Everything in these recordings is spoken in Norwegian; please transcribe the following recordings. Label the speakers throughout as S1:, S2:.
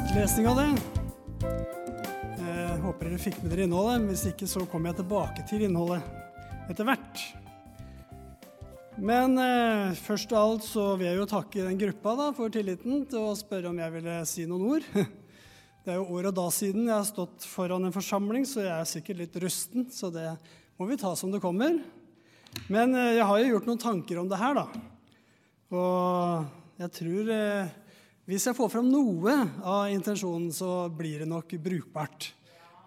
S1: eh, av det. Jeg håper dere fikk med dere innholdet. Hvis ikke, så kommer jeg tilbake til innholdet etter hvert. Men eh, først av alt så vil jeg jo takke den gruppa da, for tilliten til å spørre om jeg ville si noen ord. Det er jo år og da siden jeg har stått foran en forsamling, så jeg er sikkert litt rusten. Så det må vi ta som det kommer. Men eh, jeg har jo gjort noen tanker om det her, da. Og jeg tror eh, hvis jeg får fram noe av intensjonen, så blir det nok brukbart.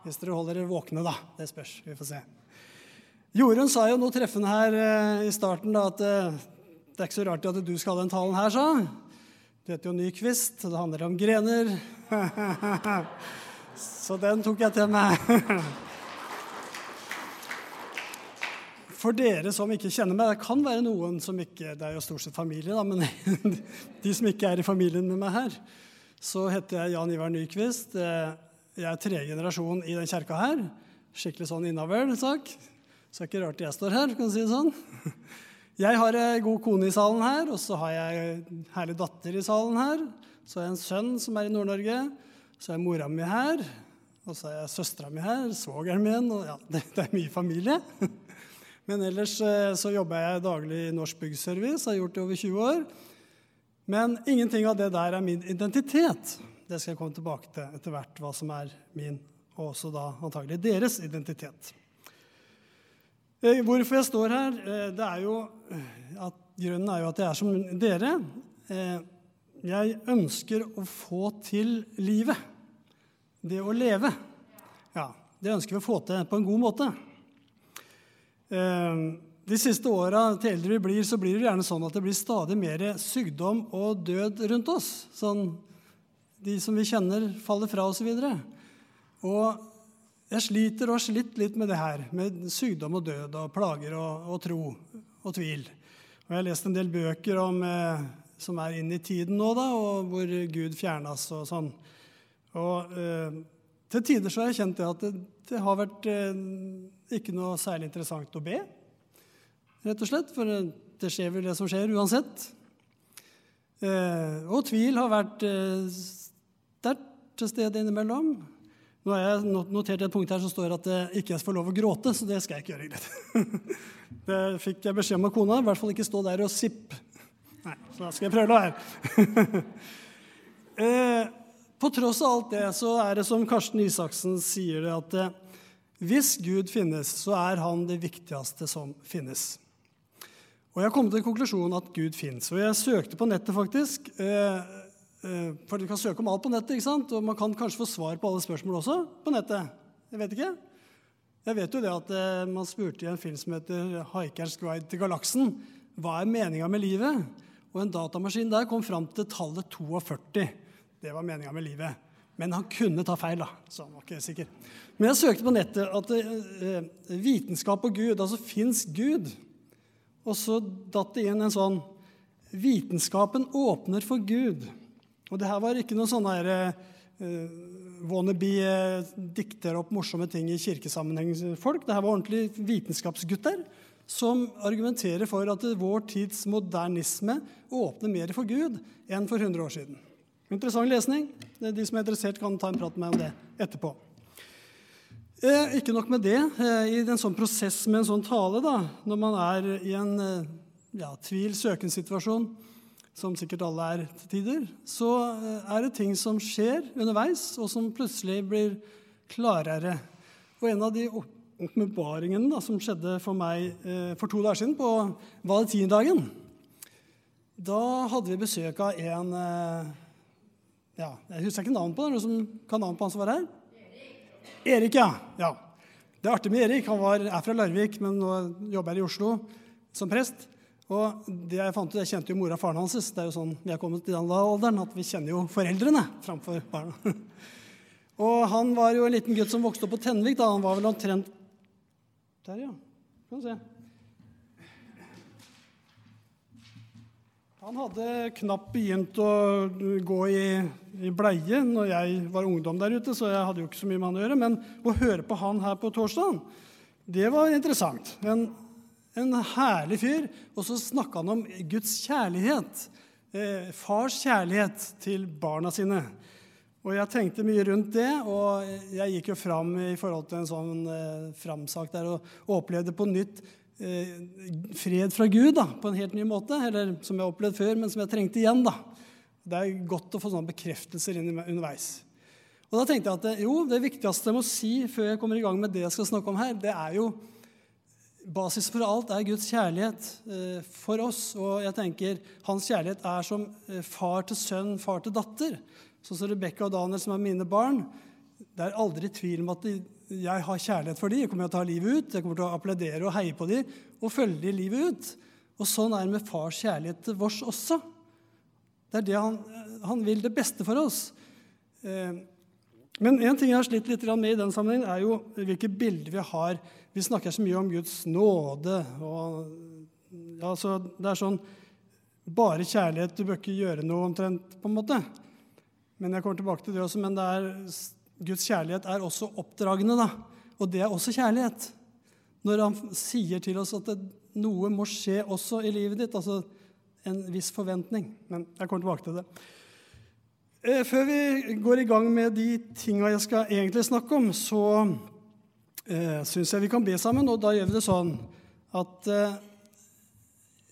S1: Hvis dere holder dere våkne, da. Det spørs. Vi får se. Jorunn sa jo noe treffende her eh, i starten da, at eh, det er ikke så rart at du skal ha den talen her, sa Du heter jo Nyquist, og det handler om grener. så den tok jeg til meg. For dere som ikke kjenner meg, det kan være noen som ikke Det er jo stort sett familie, da, men de som ikke er i familien med meg her, så heter jeg Jan Ivar Nyquist. Eh, jeg er tredje generasjon i den kjerka her. Skikkelig sånn innavl-sak. Så det er ikke rart jeg står her, kan du si det sånn. Jeg har ei god kone i salen her, og så har jeg en herlig datter i salen her. Så har jeg en sønn som er i Nord-Norge. Så er mora mi her. Og så er søstera mi her, svogeren min og ja, det, det, er mye familie. Men ellers eh, så jobber jeg daglig i Norsk Byggservice, har gjort det over 20 år. Men ingenting av det der er min identitet. Det skal jeg komme tilbake til etter hvert, hva som er min, og også da antagelig deres identitet. Eh, hvorfor jeg står her, eh, det er jo at grunnen er jo at jeg er som dere. Jeg ønsker å få til livet. Det å leve. Ja, det ønsker vi å få til på en god måte. De siste åra, til eldre vi blir, så blir det gjerne sånn at det blir stadig mer sykdom og død rundt oss. Sånn de som vi kjenner, faller fra osv. Og, så og jeg sliter og har slitt litt med det her, med sykdom og død og plager og, og tro og tvil. Og jeg har lest en del bøker om, eh, som er inn i tiden nå, da, og hvor Gud fjernes og sånn. Og eh, til tider så har jeg kjent det at det, det har vært eh, ikke noe særlig interessant å be, rett og slett. For det skjer vel det som skjer uansett. Eh, og tvil har vært eh, sterkt til stede innimellom. Nå har jeg notert et punkt her som står at jeg ikke får lov å gråte, så det skal jeg ikke gjøre. Greit. Det fikk jeg beskjed om av kona. I hvert fall ikke stå der og sipp. Nei, så da skal jeg prøve å la være. Eh, på tross av alt det så er det som Karsten Isaksen sier det, at eh, hvis Gud finnes, så er han det viktigste som finnes. Og Jeg kom til konklusjonen at Gud finnes. Og jeg søkte på nettet, faktisk. Eh, Eh, for du kan søke om alt på nettet, ikke sant? og man kan kanskje få svar på alle spørsmål også på nettet. Jeg vet ikke. Jeg vet jo det at man spurte i en film som heter 'Haikerens Guide til galaksen' hva er meninga med livet? Og en datamaskin der kom fram til tallet 42. Det var meninga med livet. Men han kunne ta feil, da. Så han var ikke sikker. Men jeg søkte på nettet at uh, vitenskap og Gud Altså fins Gud? Og så datt det inn en sånn Vitenskapen åpner for Gud. Og det her var ikke noe sånn der uh, wannabe uh, dikter opp morsomme ting i kirkesammenheng-folk. Det her var ordentlig vitenskapsgutter som argumenterer for at vår tids modernisme åpner mer for Gud enn for 100 år siden. Interessant lesning. De som er interessert, kan ta en prat med meg om det etterpå. Eh, ikke nok med det. Eh, I en sånn prosess med en sånn tale, da, når man er i en eh, ja, tvil-søken-situasjon, som sikkert alle er til tider, så eh, er det ting som skjer underveis, og som plutselig blir klarere. Og en av de åpenbaringene som skjedde for meg eh, for to dager siden, på valentinedagen Da hadde vi besøk av en eh, ja, Jeg husker ikke navnet på den. Som kan navnet på han som var her? Erik. Erik, ja. ja. Det er artig med Erik. Han var, er fra Larvik, men nå jobber jeg i Oslo som prest. Og det Jeg fant ut, jeg kjente jo mora og faren hans. Det er jo sånn vi er kommet til den alderen at vi kjenner jo foreldrene framfor barna. Og han var jo en liten gutt som vokste opp på Tenvik. da, Han var vel omtrent Der, ja. Kan du se. Han hadde knapt begynt å gå i, i, bleie når jeg var ungdom der ute, så jeg hadde jo ikke så mye med han å gjøre. Men å høre på han her på torsdag, det var interessant. En en herlig fyr. Og så snakka han om Guds kjærlighet. Eh, fars kjærlighet til barna sine. Og jeg tenkte mye rundt det, og jeg gikk jo fram i forhold til en sånn eh, framsak der og opplevde på nytt fred fra Gud da, på en helt ny måte. Eller som jeg har opplevd før, men som jeg trengte igjen. da. Det er godt å få sånne bekreftelser underveis. Og da tenkte jeg at jo, det viktigste jeg må si før jeg kommer i gang med det jeg skal snakke om her, det er jo Basis for alt er Guds kjærlighet eh, for oss. Og jeg tenker hans kjærlighet er som eh, far til sønn, far til datter. Sånn som Rebekka og Daniel, som er mine barn. Det er aldri tvil om at jeg har kjærlighet for dem. Jeg kommer til å ta livet ut, jeg kommer til å applaudere og heie på dem og følge dem livet ut. Og sånn er det med fars kjærlighet til vårs også. Det er det han, han vil det beste for oss. Eh, men en ting jeg har slitt litt med i den sammenhengen, er jo hvilke bilder vi har. Vi snakker så mye om Guds nåde. og ja, Det er sånn bare kjærlighet, du bør ikke gjøre noe omtrent, på en måte. Men jeg kommer tilbake til det også, men det er, Guds kjærlighet er også oppdragende. da. Og det er også kjærlighet. Når han sier til oss at det, noe må skje også i livet ditt. altså en viss forventning. Men jeg kommer tilbake til det. Eh, før vi går i gang med de tinga jeg skal egentlig snakke om, så eh, syns jeg vi kan be sammen. Og da gjør vi det sånn at eh,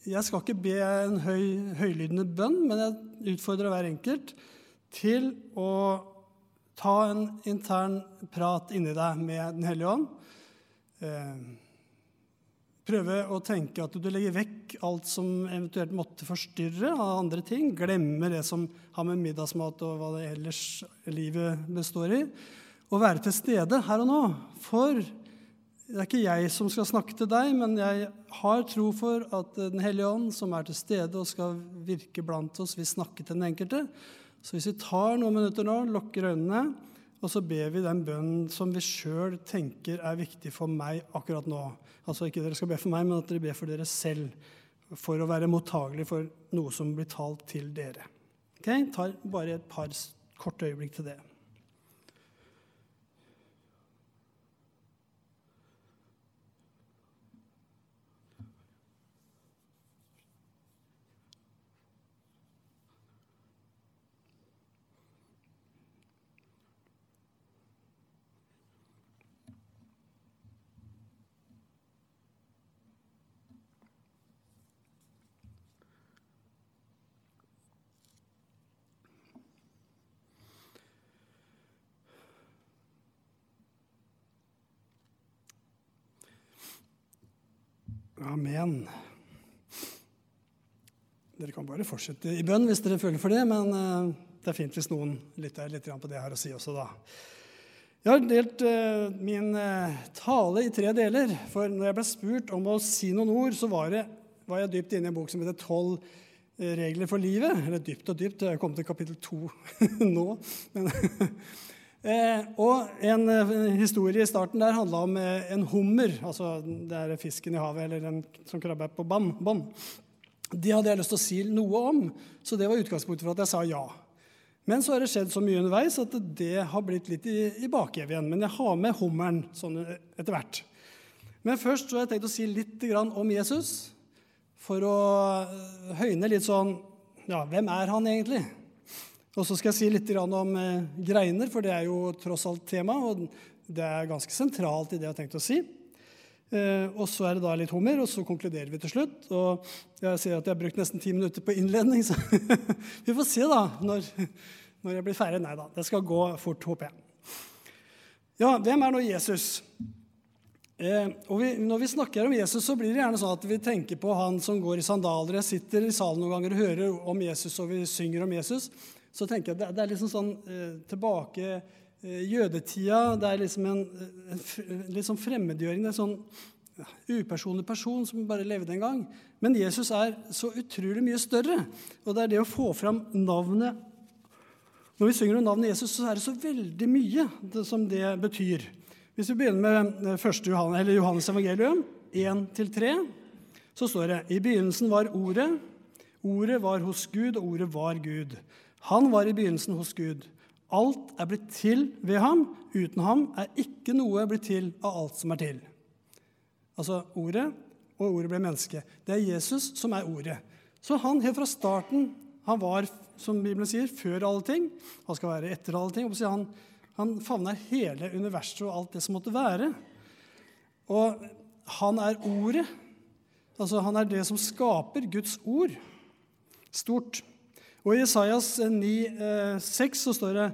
S1: jeg skal ikke be en høy, høylydende bønn, men jeg utfordrer hver enkelt til å ta en intern prat inni deg med Den hellige ånd. Eh, Prøve å tenke at du legger vekk alt som eventuelt måtte forstyrre av andre ting. Glemme det som har med middagsmat og hva det ellers livet består i. Og være til stede her og nå. For det er ikke jeg som skal snakke til deg, men jeg har tro for at Den hellige ånd, som er til stede og skal virke blant oss, vil snakke til den enkelte. Så hvis vi tar noen minutter nå, lukker øynene, og så ber vi den bønnen som vi sjøl tenker er viktig for meg akkurat nå. Altså ikke dere skal be for meg, men at dere ber for dere selv. For å være mottagelig for noe som blir talt til dere. Ok? Tar bare et par korte øyeblikk til det. Amen. Dere kan bare fortsette i bønn hvis dere føler for det, men eh, det er fint hvis noen lytter litt på det jeg har å si også, da. Jeg har delt uh, min uh, tale i tre deler. For når jeg ble spurt om å si noen ord, så var, det, var jeg dypt inne i en bok som heter 'Tolv regler for livet'. Eller dypt og dypt. Jeg har kommet til kapittel to nå. Men Eh, og en eh, historie i starten der handla om eh, en hummer, altså det er fisken i havet eller den som krabber på bånd. De hadde jeg lyst til å si noe om, så det var utgangspunktet for at jeg sa ja. Men så har det skjedd så mye underveis at det har blitt litt i, i bakhev igjen. Men jeg har med hummeren sånn etter hvert. Men først så har jeg tenkt å si litt om Jesus, for å høyne litt sånn Ja, hvem er han egentlig? Og så skal jeg si litt om eh, greiner, for det er jo tross alt tema. Og det er ganske sentralt i det jeg har tenkt å si. Eh, og så er det da litt hummer, og så konkluderer vi til slutt. Og jeg ser at jeg har brukt nesten ti minutter på innledning, så vi får se da når, når jeg blir ferdig. Nei da, det skal gå fort, håper jeg. Ja, hvem er nå Jesus? Eh, og vi, når vi snakker om Jesus, så blir det gjerne sånn at vi tenker på han som går i sandaler. Jeg sitter i salen noen ganger og hører om Jesus, og vi synger om Jesus så tenker jeg det, er liksom sånn eh, tilbake eh, jødetida. Det er liksom en, en, en litt sånn fremmedgjøring. Det er en sånn ja, upersonlig person som bare levde en gang. Men Jesus er så utrolig mye større. Og det er det å få fram navnet Når vi synger om navnet Jesus, så er det så veldig mye det, som det betyr. Hvis vi begynner med eh, første Johannes, Johannes evangelium, 1-3, så står det i begynnelsen var Ordet. Ordet var hos Gud, og ordet var Gud. Han var i begynnelsen hos Gud. Alt er blitt til ved ham. Uten ham er ikke noe blitt til av alt som er til. Altså Ordet, og ordet ble menneske. Det er Jesus som er ordet. Så han helt fra starten Han var, som Bibelen sier, før alle ting. Han skal være etter alle ting. Han, han favner hele universet og alt det som måtte være. Og han er ordet. Altså, han er det som skaper Guds ord. Stort. Og i Isaias 9,6 eh, så står det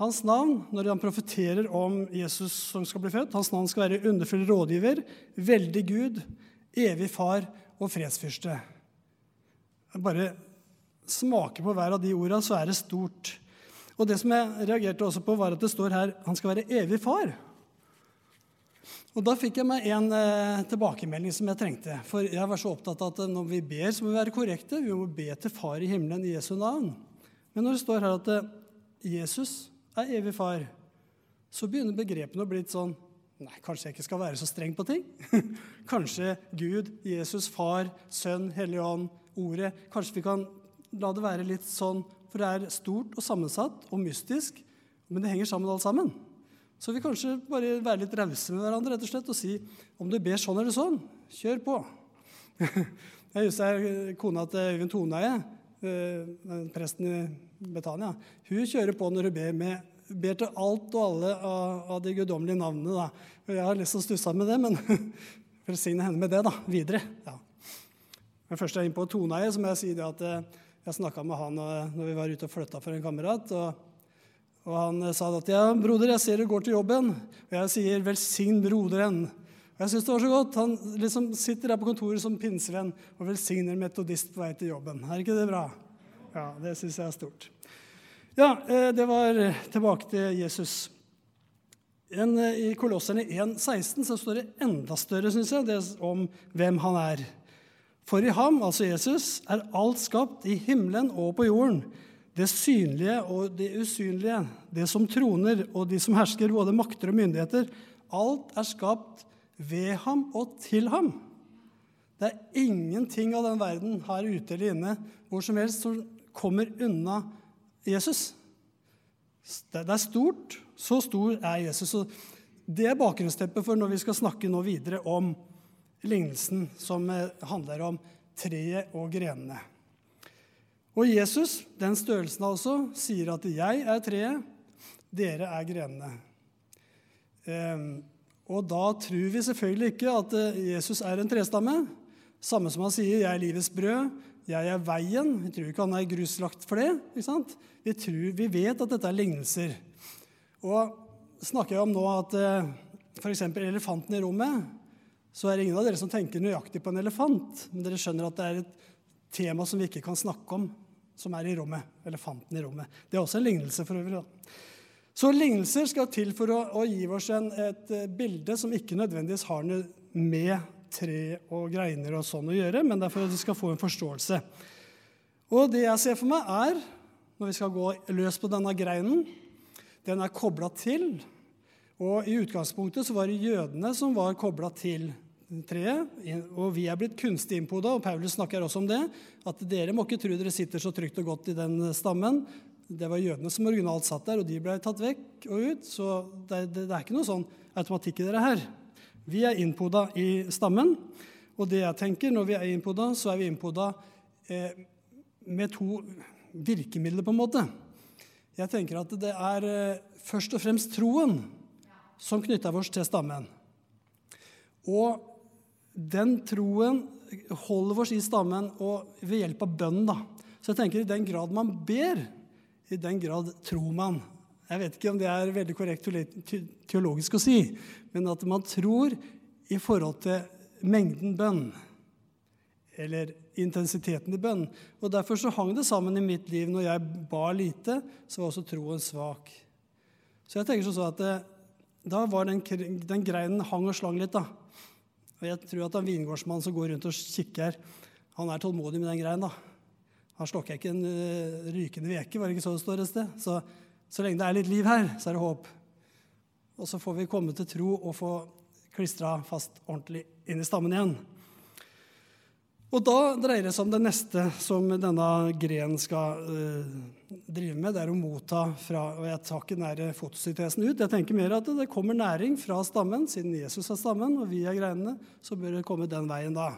S1: hans navn, når han profeterer om Jesus som skal bli født, hans navn skal være underfull rådgiver, veldig Gud, evig far og fredsfyrste. Bare smake på hver av de orda, så er det stort. Og det som jeg reagerte også på, var at det står her han skal være evig far. Og Da fikk jeg meg en eh, tilbakemelding som jeg trengte. For jeg var så opptatt av at når vi ber, så må vi være korrekte. Vi må be til Far i himmelen i Jesu navn. Men når det står her at eh, Jesus er evig far, så begynner begrepene å bli litt sånn Nei, kanskje jeg ikke skal være så streng på ting? kanskje Gud, Jesus, Far, Sønn, Hellig Ånd, Ordet Kanskje vi kan la det være litt sånn, for det er stort og sammensatt og mystisk, men det henger sammen alt sammen. Så vi kanskje bare være litt rause med hverandre rett og slett, og si om du ber sånn eller sånn, kjør på. Jeg husker kona til Øyvind Toneie, eh, presten i Betania. Hun kjører på når hun ber, med, ber til alt og alle av, av de guddommelige navnene. Da. Jeg har lyst til å stusse med det, men velsigne henne med det da, videre. Ja. Men først er jeg inne på Toneie, så må jeg si det at eh, jeg snakka med han eh, når vi var ute og flytta for en kamerat. og og han eh, sa at ja, broder, jeg ser du går til jobben. Og jeg sier velsign broderen. Og jeg syns det var så godt. Han liksom sitter der på kontoret som pinsevenn og velsigner metodist på vei til jobben. Er ikke det bra? Ja, det syns jeg er stort. Ja, eh, det var tilbake til Jesus. En, eh, I Kolosserne 1,16 så står det enda større, syns jeg, det om hvem han er. For i ham, altså Jesus, er alt skapt i himmelen og på jorden det synlige og det usynlige, det som troner og de som hersker, både makter og myndigheter, alt er skapt ved ham og til ham. Det er ingenting av den verden her ute eller inne hvor som helst som kommer unna Jesus. Det er stort. Så stor er Jesus. Og det er bakgrunnsteppet for når vi skal snakke nå videre om lignelsen som eh, handler om treet og grenene. Og Jesus, den størrelsen også, sier at 'jeg er treet, dere er grenene'. Og da tror vi selvfølgelig ikke at eh, Jesus er en trestamme. Samme som han sier 'jeg er livets brød', 'jeg er veien'. Vi tror ikke han er gruslagt for det. ikke sant? Vi, tror, vi vet at dette er lignelser. Og snakker jeg om nå at eh, f.eks. elefanten i rommet, så er det ingen av dere som tenker nøyaktig på en elefant. Men dere skjønner at det er et tema som vi ikke kan snakke om som er i rommet. Elefanten i rommet. Det er også en lignelse for øvrig. Så lignelser skal til for å, å gi oss en, et eh, bilde som ikke nødvendigvis har noe med tre og greiner og sånn å gjøre, men det er for at vi skal få en forståelse. Og det jeg ser for meg, er, når vi skal gå løs på denne greinen Den er kobla til. Og i utgangspunktet så var det jødene som var kobla til treet, og vi er blitt kunstig innpoda, og Paulus snakker også om det, at dere må ikke tro dere sitter så trygt og godt i den stammen. Det var jødene som originalt satt der, og de ble tatt vekk og ut. Så det, det, det er ikke noe sånn automatikk i dere her. Vi er innpoda i stammen, og det jeg tenker når vi er innpoda, så er vi innpoda eh, med to virkemidler, på en måte. Jeg tenker at det er eh, først og fremst troen som knytter oss til stammen. Og den troen holder oss i stammen og ved hjelp av bønn. da. Så jeg tenker i den grad man ber, i den grad tror man. Jeg vet ikke om det er veldig korrekt teologisk å si, men at man tror i forhold til mengden bønn. Eller intensiteten i bønn. Og Derfor så hang det sammen i mitt liv. Når jeg ba lite, så var også troen svak. Så jeg tenker sånn at det, da var den, den greinen hang og slang litt. da. Og jeg tror at en vingårdsmann som går rundt og kikker, han er tålmodig med den greien. da. Han slokker ikke en uh, rykende veke, var det ikke så det står et sted? Så, så lenge det er litt liv her, så er det håp. Og så får vi komme til tro og få klistra fast ordentlig inn i stammen igjen. Og da dreier det seg om det neste som denne grenen skal uh, drive med. Det er å motta fra Og jeg tar ikke nære fotosyntesen ut. Jeg tenker mer at det kommer næring fra stammen. Siden Jesus er stammen og vi er greinene, så bør det komme den veien da.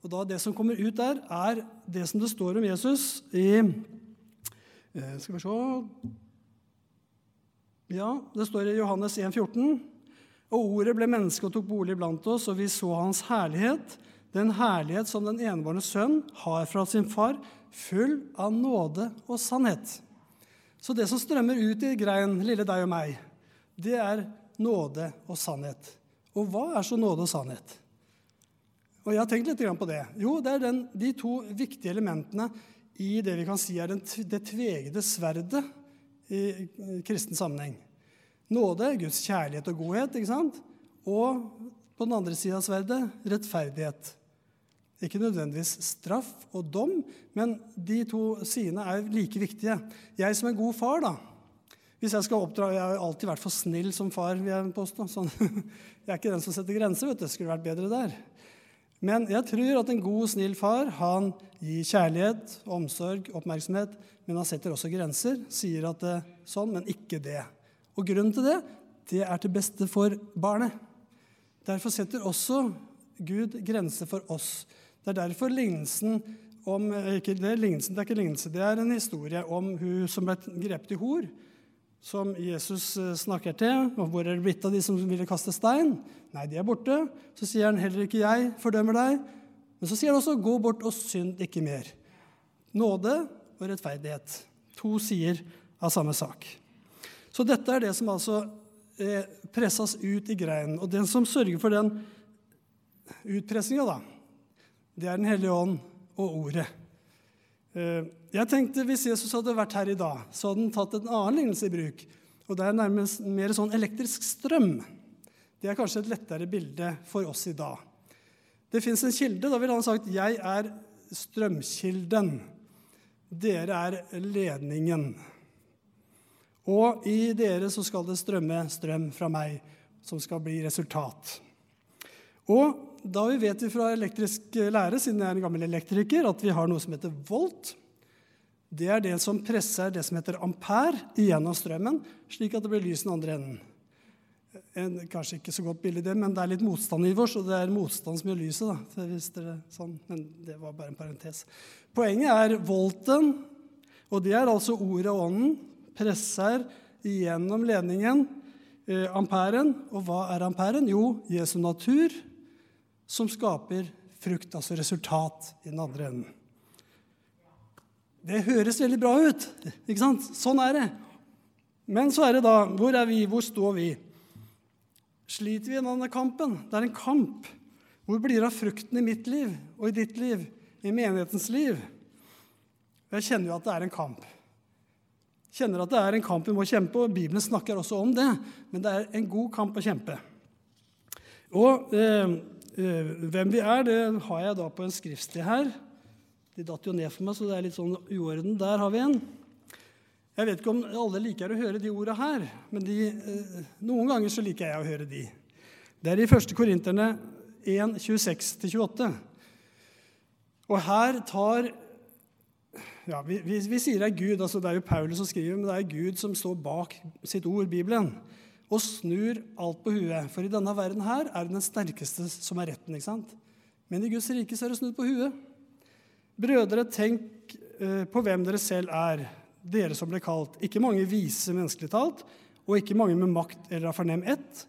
S1: Og da Det som kommer ut der, er det som det står om Jesus i uh, Skal vi se Ja, det står i Johannes 1,14. Og ordet ble menneske og tok bolig blant oss, og vi så hans herlighet, den herlighet som den enebårne sønn har fra sin far, full av nåde og sannhet. Så det som strømmer ut i grein, lille deg og meg, det er nåde og sannhet. Og hva er så nåde og sannhet? Og Jeg har tenkt litt på det. Jo, det er den, de to viktige elementene i det vi kan si er den, det tvegede sverdet i kristen sammenheng. Nåde, Guds kjærlighet og godhet, ikke sant? og på den andre sida av sverdet rettferdighet. Ikke nødvendigvis straff og dom, men de to sidene er like viktige. Jeg som en god far, da. Hvis jeg skal oppdra Jeg har alltid vært for snill som far, vil jeg påstå. Sånn. Jeg er ikke den som setter grenser, vet du. Det skulle vært bedre der. Men jeg tror at en god, snill far han gir kjærlighet, omsorg, oppmerksomhet, men han setter også grenser. Sier at det, sånn, men ikke det. Og grunnen til det, det er til beste for barnet. Derfor setter også Gud grenser for oss. Det er derfor lignelsen om ikke, det, er lignelsen, det er ikke lignelse, det er en historie om hun som ble grepet i hor, som Jesus eh, snakker til. og Hvor er det blitt av de som ville kaste stein? Nei, de er borte. Så sier han heller ikke jeg fordømmer deg. Men så sier han også gå bort og synd ikke mer. Nåde og rettferdighet. To sider av samme sak. Så dette er det som altså eh, presses ut i greinen. Og den som sørger for den utpressinga, da, det er Den hellige ånd og Ordet. Eh, jeg tenkte Hvis Jesus hadde vært her i dag, så hadde han tatt en annen lignelse i bruk. Og Det er nærmest mer sånn elektrisk strøm. Det er kanskje et lettere bilde for oss i dag. Det fins en kilde. Da ville han sagt 'Jeg er strømkilden'. Dere er ledningen. Og i dere så skal det strømme strøm fra meg, som skal bli resultat. Og da vi vet vi fra elektrisk lære, siden jeg er en gammel elektriker, at vi har noe som heter volt. Det er det som presser det som heter ampere igjennom strømmen, slik at det blir lys den andre enden. En, kanskje ikke så godt bilde, det, men det er litt motstand i vår, og det er motstand som gjør lyset. da, hvis dere, sånn, Men det var bare en parentes. Poenget er volten, og det er altså ordet og ånden, presser igjennom ledningen, eh, amperen. Og hva er amperen? Jo, Jesu natur som skaper frukt, altså resultat, i den andre enden. Det høres veldig bra ut. ikke sant? Sånn er det. Men så er det da Hvor er vi? Hvor står vi? Sliter vi i denne kampen? Det er en kamp. Hvor blir det av frukten i mitt liv og i ditt liv, i menighetens liv? Jeg kjenner jo at det er en kamp. Kjenner at det er en kamp vi må kjempe, og Bibelen snakker også om det. Men det er en god kamp å kjempe. Og Eh, hvem vi er, det har jeg da på en skriftsted her. De datt jo ned for meg, så det er litt sånn uorden. Der har vi en. Jeg vet ikke om alle liker å høre de orda her, men de, eh, noen ganger så liker jeg å høre de. Det er i 1. Korinterne 1, 26-28. Og her tar ja, vi, vi, vi, sier det er Gud, altså det er jo Paulus som skriver, men det er Gud som står bak sitt ord, Bibelen og snur alt på huet. For i denne verden her er det den sterkeste som er retten. ikke sant? Men i Guds rike så er det snudd på huet. Brødre, tenk eh, på hvem dere selv er, dere som ble kalt. Ikke mange vise menneskelig talt, og ikke mange med makt eller av fornem ett.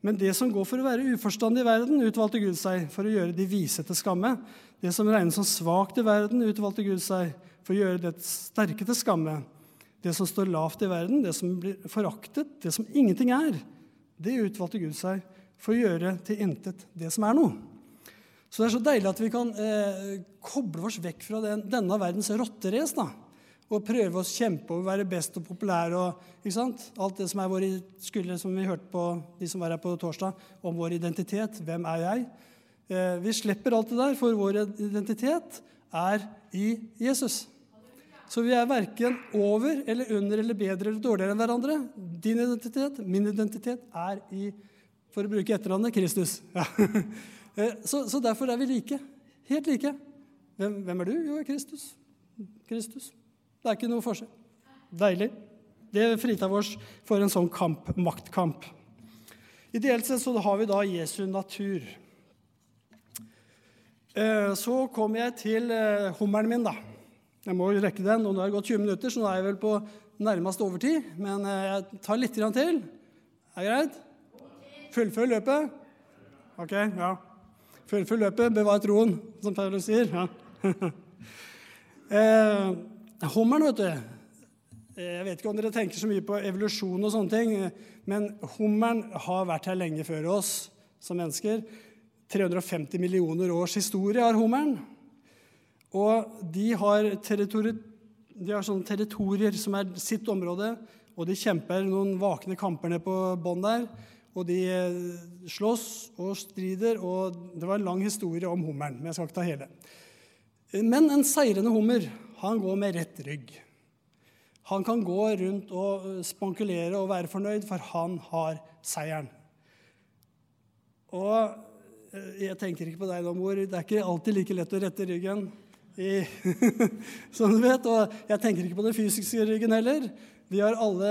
S1: Men det som går for å være uforstandig i verden, utvalgte Gud seg for å gjøre de vise til skamme. Det som regnes som svakt i verden, utvalgte Gud seg for å gjøre det sterke til skamme. Det som står lavt i verden, det som blir foraktet, det som ingenting er, det utvalgte Gud seg for å gjøre til intet det som er noe. Så det er så deilig at vi kan eh, koble oss vekk fra den, denne verdens rotterace og prøve å kjempe og være best og populær og ikke sant? alt det som er vår skulder, som vi hørte på de som var her på torsdag, om vår identitet. Hvem er jeg? Eh, vi slipper alt det der, for vår identitet er i Jesus. Så vi er verken over eller under eller bedre eller dårligere enn hverandre. Din identitet, min identitet, er i, for å bruke etternavnet, Kristus. Ja. Eh, så, så, derfor er vi like. Helt like. Hvem, hvem er du? Jo, Kristus. Kristus. Det er ikke noe forskjell. Deilig. Det fritar oss for en sånn kamp, maktkamp. Ideelt sett så har vi da Jesu natur. Eh, så kom jeg til eh, hummeren min, da. Jeg må rekke den, og nå har det gått 20 minutter, så nå er jeg vel på nærmest overtid. Men eh, jeg tar litt til. Er det greit? Fullfør løpet? Ok, ja. Fullfør løpet, bevar troen, som Paulus sier. Ja. eh, hummeren, vet du. Jeg vet ikke om dere tenker så mye på evolusjon og sånne ting, men hummeren har vært her lenge før oss som mennesker. 350 millioner års historie har hummeren. Og de har, de har sånne territorier som er sitt område, og de kjemper noen vakne kamper ned på bånn der. Og de eh, slåss og strider, og det var en lang historie om hummeren. Men jeg skal ikke ta hele. Men en seirende hummer, han går med rett rygg. Han kan gå rundt og spankulere og være fornøyd, for han har seieren. Og eh, jeg tenker ikke på deg nå, mor. Det er ikke alltid like lett å rette ryggen. I, som du vet, Og jeg tenker ikke på den fysiske ryggen heller. Vi har alle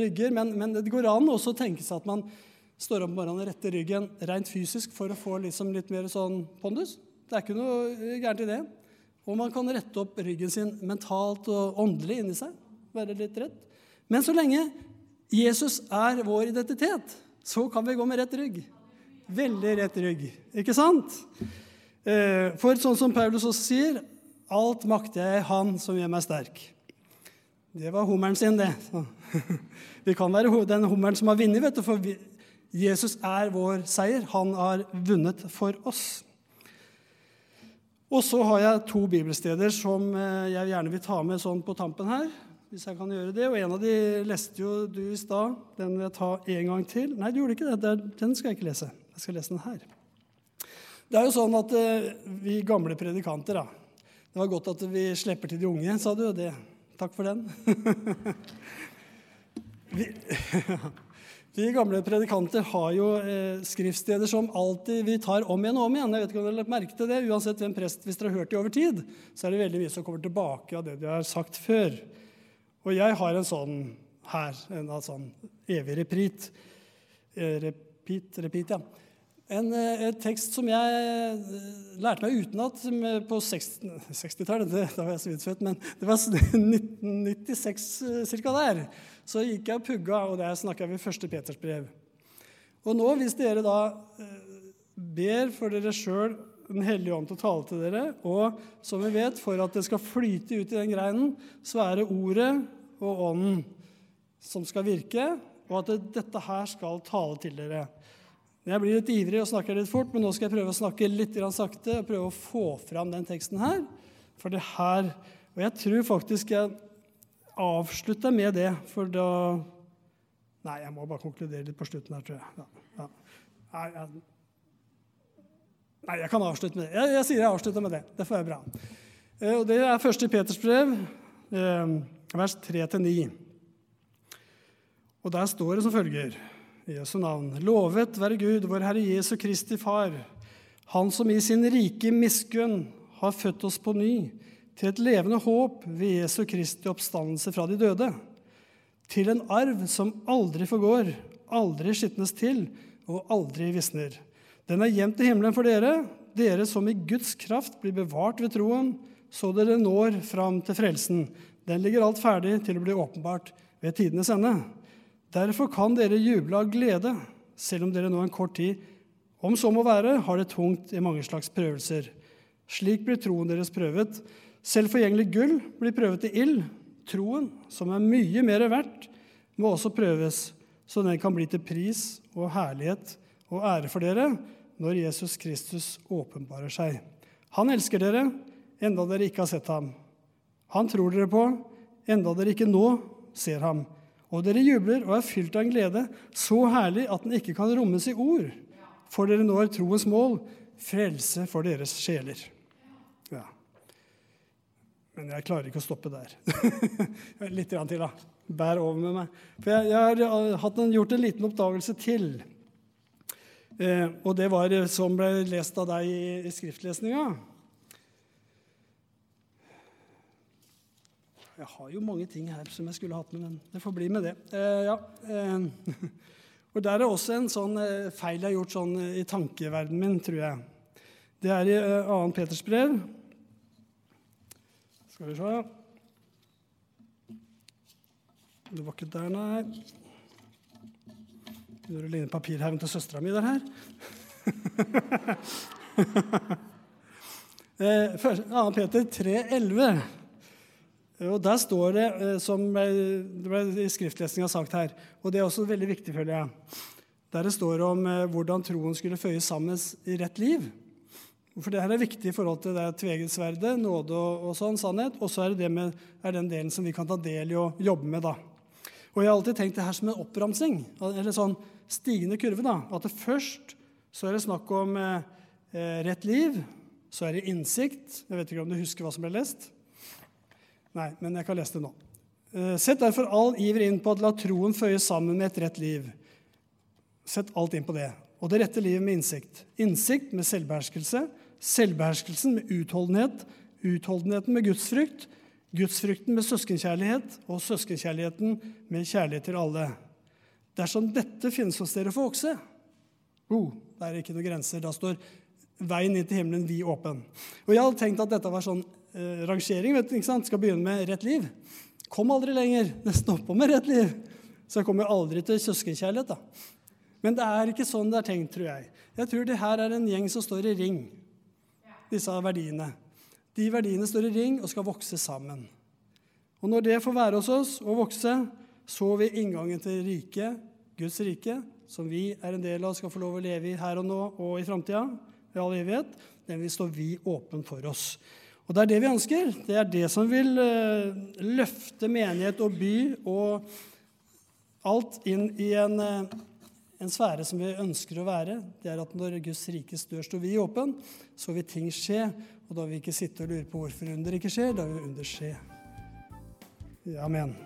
S1: rygger, men, men det går an også å tenke seg at man står opp om morgenen og retter ryggen rent fysisk for å få liksom litt mer sånn pondus. Det er ikke noe gærent i det. Og man kan rette opp ryggen sin mentalt og åndelig inni seg. Være litt rett. Men så lenge Jesus er vår identitet, så kan vi gå med rett rygg. Veldig rett rygg, ikke sant? Eh, for sånn som Paulus også sier, alt makter jeg Han som gjør meg sterk. Det var hummeren sin, det. Vi kan være den hummeren som har vunnet, vet du, for Jesus er vår seier. Han har vunnet for oss. Og så har jeg to bibelsteder som eh, jeg gjerne vil ta med sånn på tampen her. hvis jeg kan gjøre det. Og En av de leste jo du i stad. Den vil jeg ta en gang til. Nei, du gjorde ikke det. Den skal jeg ikke lese. Jeg skal lese den her. Det er jo sånn at eh, vi gamle predikanter da, Det var godt at vi slipper til de unge, sa du. det. Takk for den. vi, vi gamle predikanter har jo eh, skriftsteder som alltid vi tar om igjen og om igjen. Jeg vet ikke om dere har merket det. Uansett hvem prest, hvis dere har hørt det over tid, så er det veldig mye som kommer tilbake av det de har sagt før. Og jeg har en sånn her, en sånn evig repeat. Eh, repeat, repeat ja. En, en, eh, tekst som jeg eh, lærte meg utenat på 60-tallet. 60 da var jeg så vidt født, men det var 1996 ca. der så gikk jeg og pugga, og der snakka vi første Peters brev. Og nå, hvis dere da eh, ber for dere sjøl Den hellige ånd til å tale til dere, og som vi vet, for at det skal flyte ut i den greinen, så er det ordet og ånden som skal virke, og at dette her skal tale til dere. Jeg blir litt ivrig og snakker litt fort, men nå skal jeg prøve å snakke litt sakte og prøve å få fram den teksten her. For det her Og jeg tror faktisk jeg avslutter med det, for da Nei, jeg må bare konkludere litt på slutten her, tror jeg. Ja, ja. Nei, jeg, jeg kan avslutte med det. Jeg, jeg sier jeg avslutter med det. Det får være bra. Eh, og Det er første Peters brev, eh, vers 3-9. Og der står det som følger i Jesu navn. Lovet være Gud, vår Herre Jesu Kristi Far, Han som i sin rike miskunn har født oss på ny til et levende håp ved Jesu Kristi oppstandelse fra de døde, til en arv som aldri forgår, aldri skitnes til og aldri visner. Den er gjemt i himmelen for dere, dere som i Guds kraft blir bevart ved troen, så dere når fram til frelsen. Den ligger alt ferdig til å bli åpenbart ved tidenes ende. Derfor kan dere juble av glede, selv om dere nå en kort tid, om så må være, har det tungt i mange slags prøvelser. Slik blir troen deres prøvet, selv forgjengelig gull blir prøvet i ild. Troen, som er mye mer verdt, må også prøves, så den kan bli til pris og herlighet og ære for dere når Jesus Kristus åpenbarer seg. Han elsker dere, enda dere ikke har sett ham. Han tror dere på, enda dere ikke nå ser ham. Og dere jubler og er fylt av en glede så herlig at den ikke kan rommes i ord, for dere når troens mål, frelse for deres sjeler. Ja. Men jeg klarer ikke å stoppe der. Litt til, da. Bær over med meg. For jeg, jeg har en, gjort en liten oppdagelse til. Eh, og det var eh, som ble lest av deg i, i skriftlesninga. Jeg har jo mange ting her som jeg skulle hatt med, men det får bli med det. Eh, ja. Eh, og Der er også en sånn eh, feil jeg har gjort sånn, i tankeverdenen min, tror jeg. Det er i 2. Peters brev. Skal vi se Det var ikke der, nei. Begynner å ligne papirhaugen til søstera mi der her. 2. Peter 3,11. Og Der står det, eh, som det ble i skriftlesninga sagt her, og det er også veldig viktig, føler jeg, der det står om eh, hvordan troen skulle føyes sammen i rett liv. For det her er viktig i forhold til det tveget nåde og, og, sånn, sannhet. Og så er det, det med, er den delen som vi kan ta del i og jobbe med. da. Og jeg har alltid tenkt det her som en oppramsing, eller sånn stigende kurve. da, At det først så er det snakk om eh, eh rett liv, så er det innsikt. Jeg vet ikke om du husker hva som ble lest? Nei, men jeg kan lese det nå. Eh, sett derfor all iver inn på at la troen føyes sammen med et rett liv. Sett alt inn på det. Og det rette livet med innsikt. Innsikt med selvbeherskelse. Selvbeherskelsen med utholdenhet. Utholdenheten med gudsfrykt. Gudsfrykten med søskenkjærlighet. Og søskenkjærligheten med kjærlighet til alle. Dersom dette finnes hos dere, få vokse. Oh, det er ikke noen grenser. Da står veien inn til himmelen vid åpen. Og Jeg hadde tenkt at dette var sånn eh, rangering. vet du, ikke sant? Skal begynne med rett liv. Kom aldri lenger. Det stopper med rett liv. Så jeg kommer aldri til søskenkjærlighet. da. Men det er ikke sånn det er tenkt, tror jeg. Jeg tror det her er en gjeng som står i ring, disse verdiene. De verdiene står i ring og skal vokse sammen. Og når det får være hos oss og vokse, så vil inngangen til riket, Guds rike, som vi er en del av, skal få lov å leve i her og nå og i framtida, i all evighet, den vil stå vi åpen for oss. Og Det er det vi ønsker. Det er det som vil uh, løfte menighet og by og alt inn i en, uh, en, sfære som vi ønsker å være. Det er at når Guds rikes dør står vi åpen, så vil ting skje. Og da vil vi ikke sitte og lure på hvorfor under ikke skjer. Da vil under skje. Amen.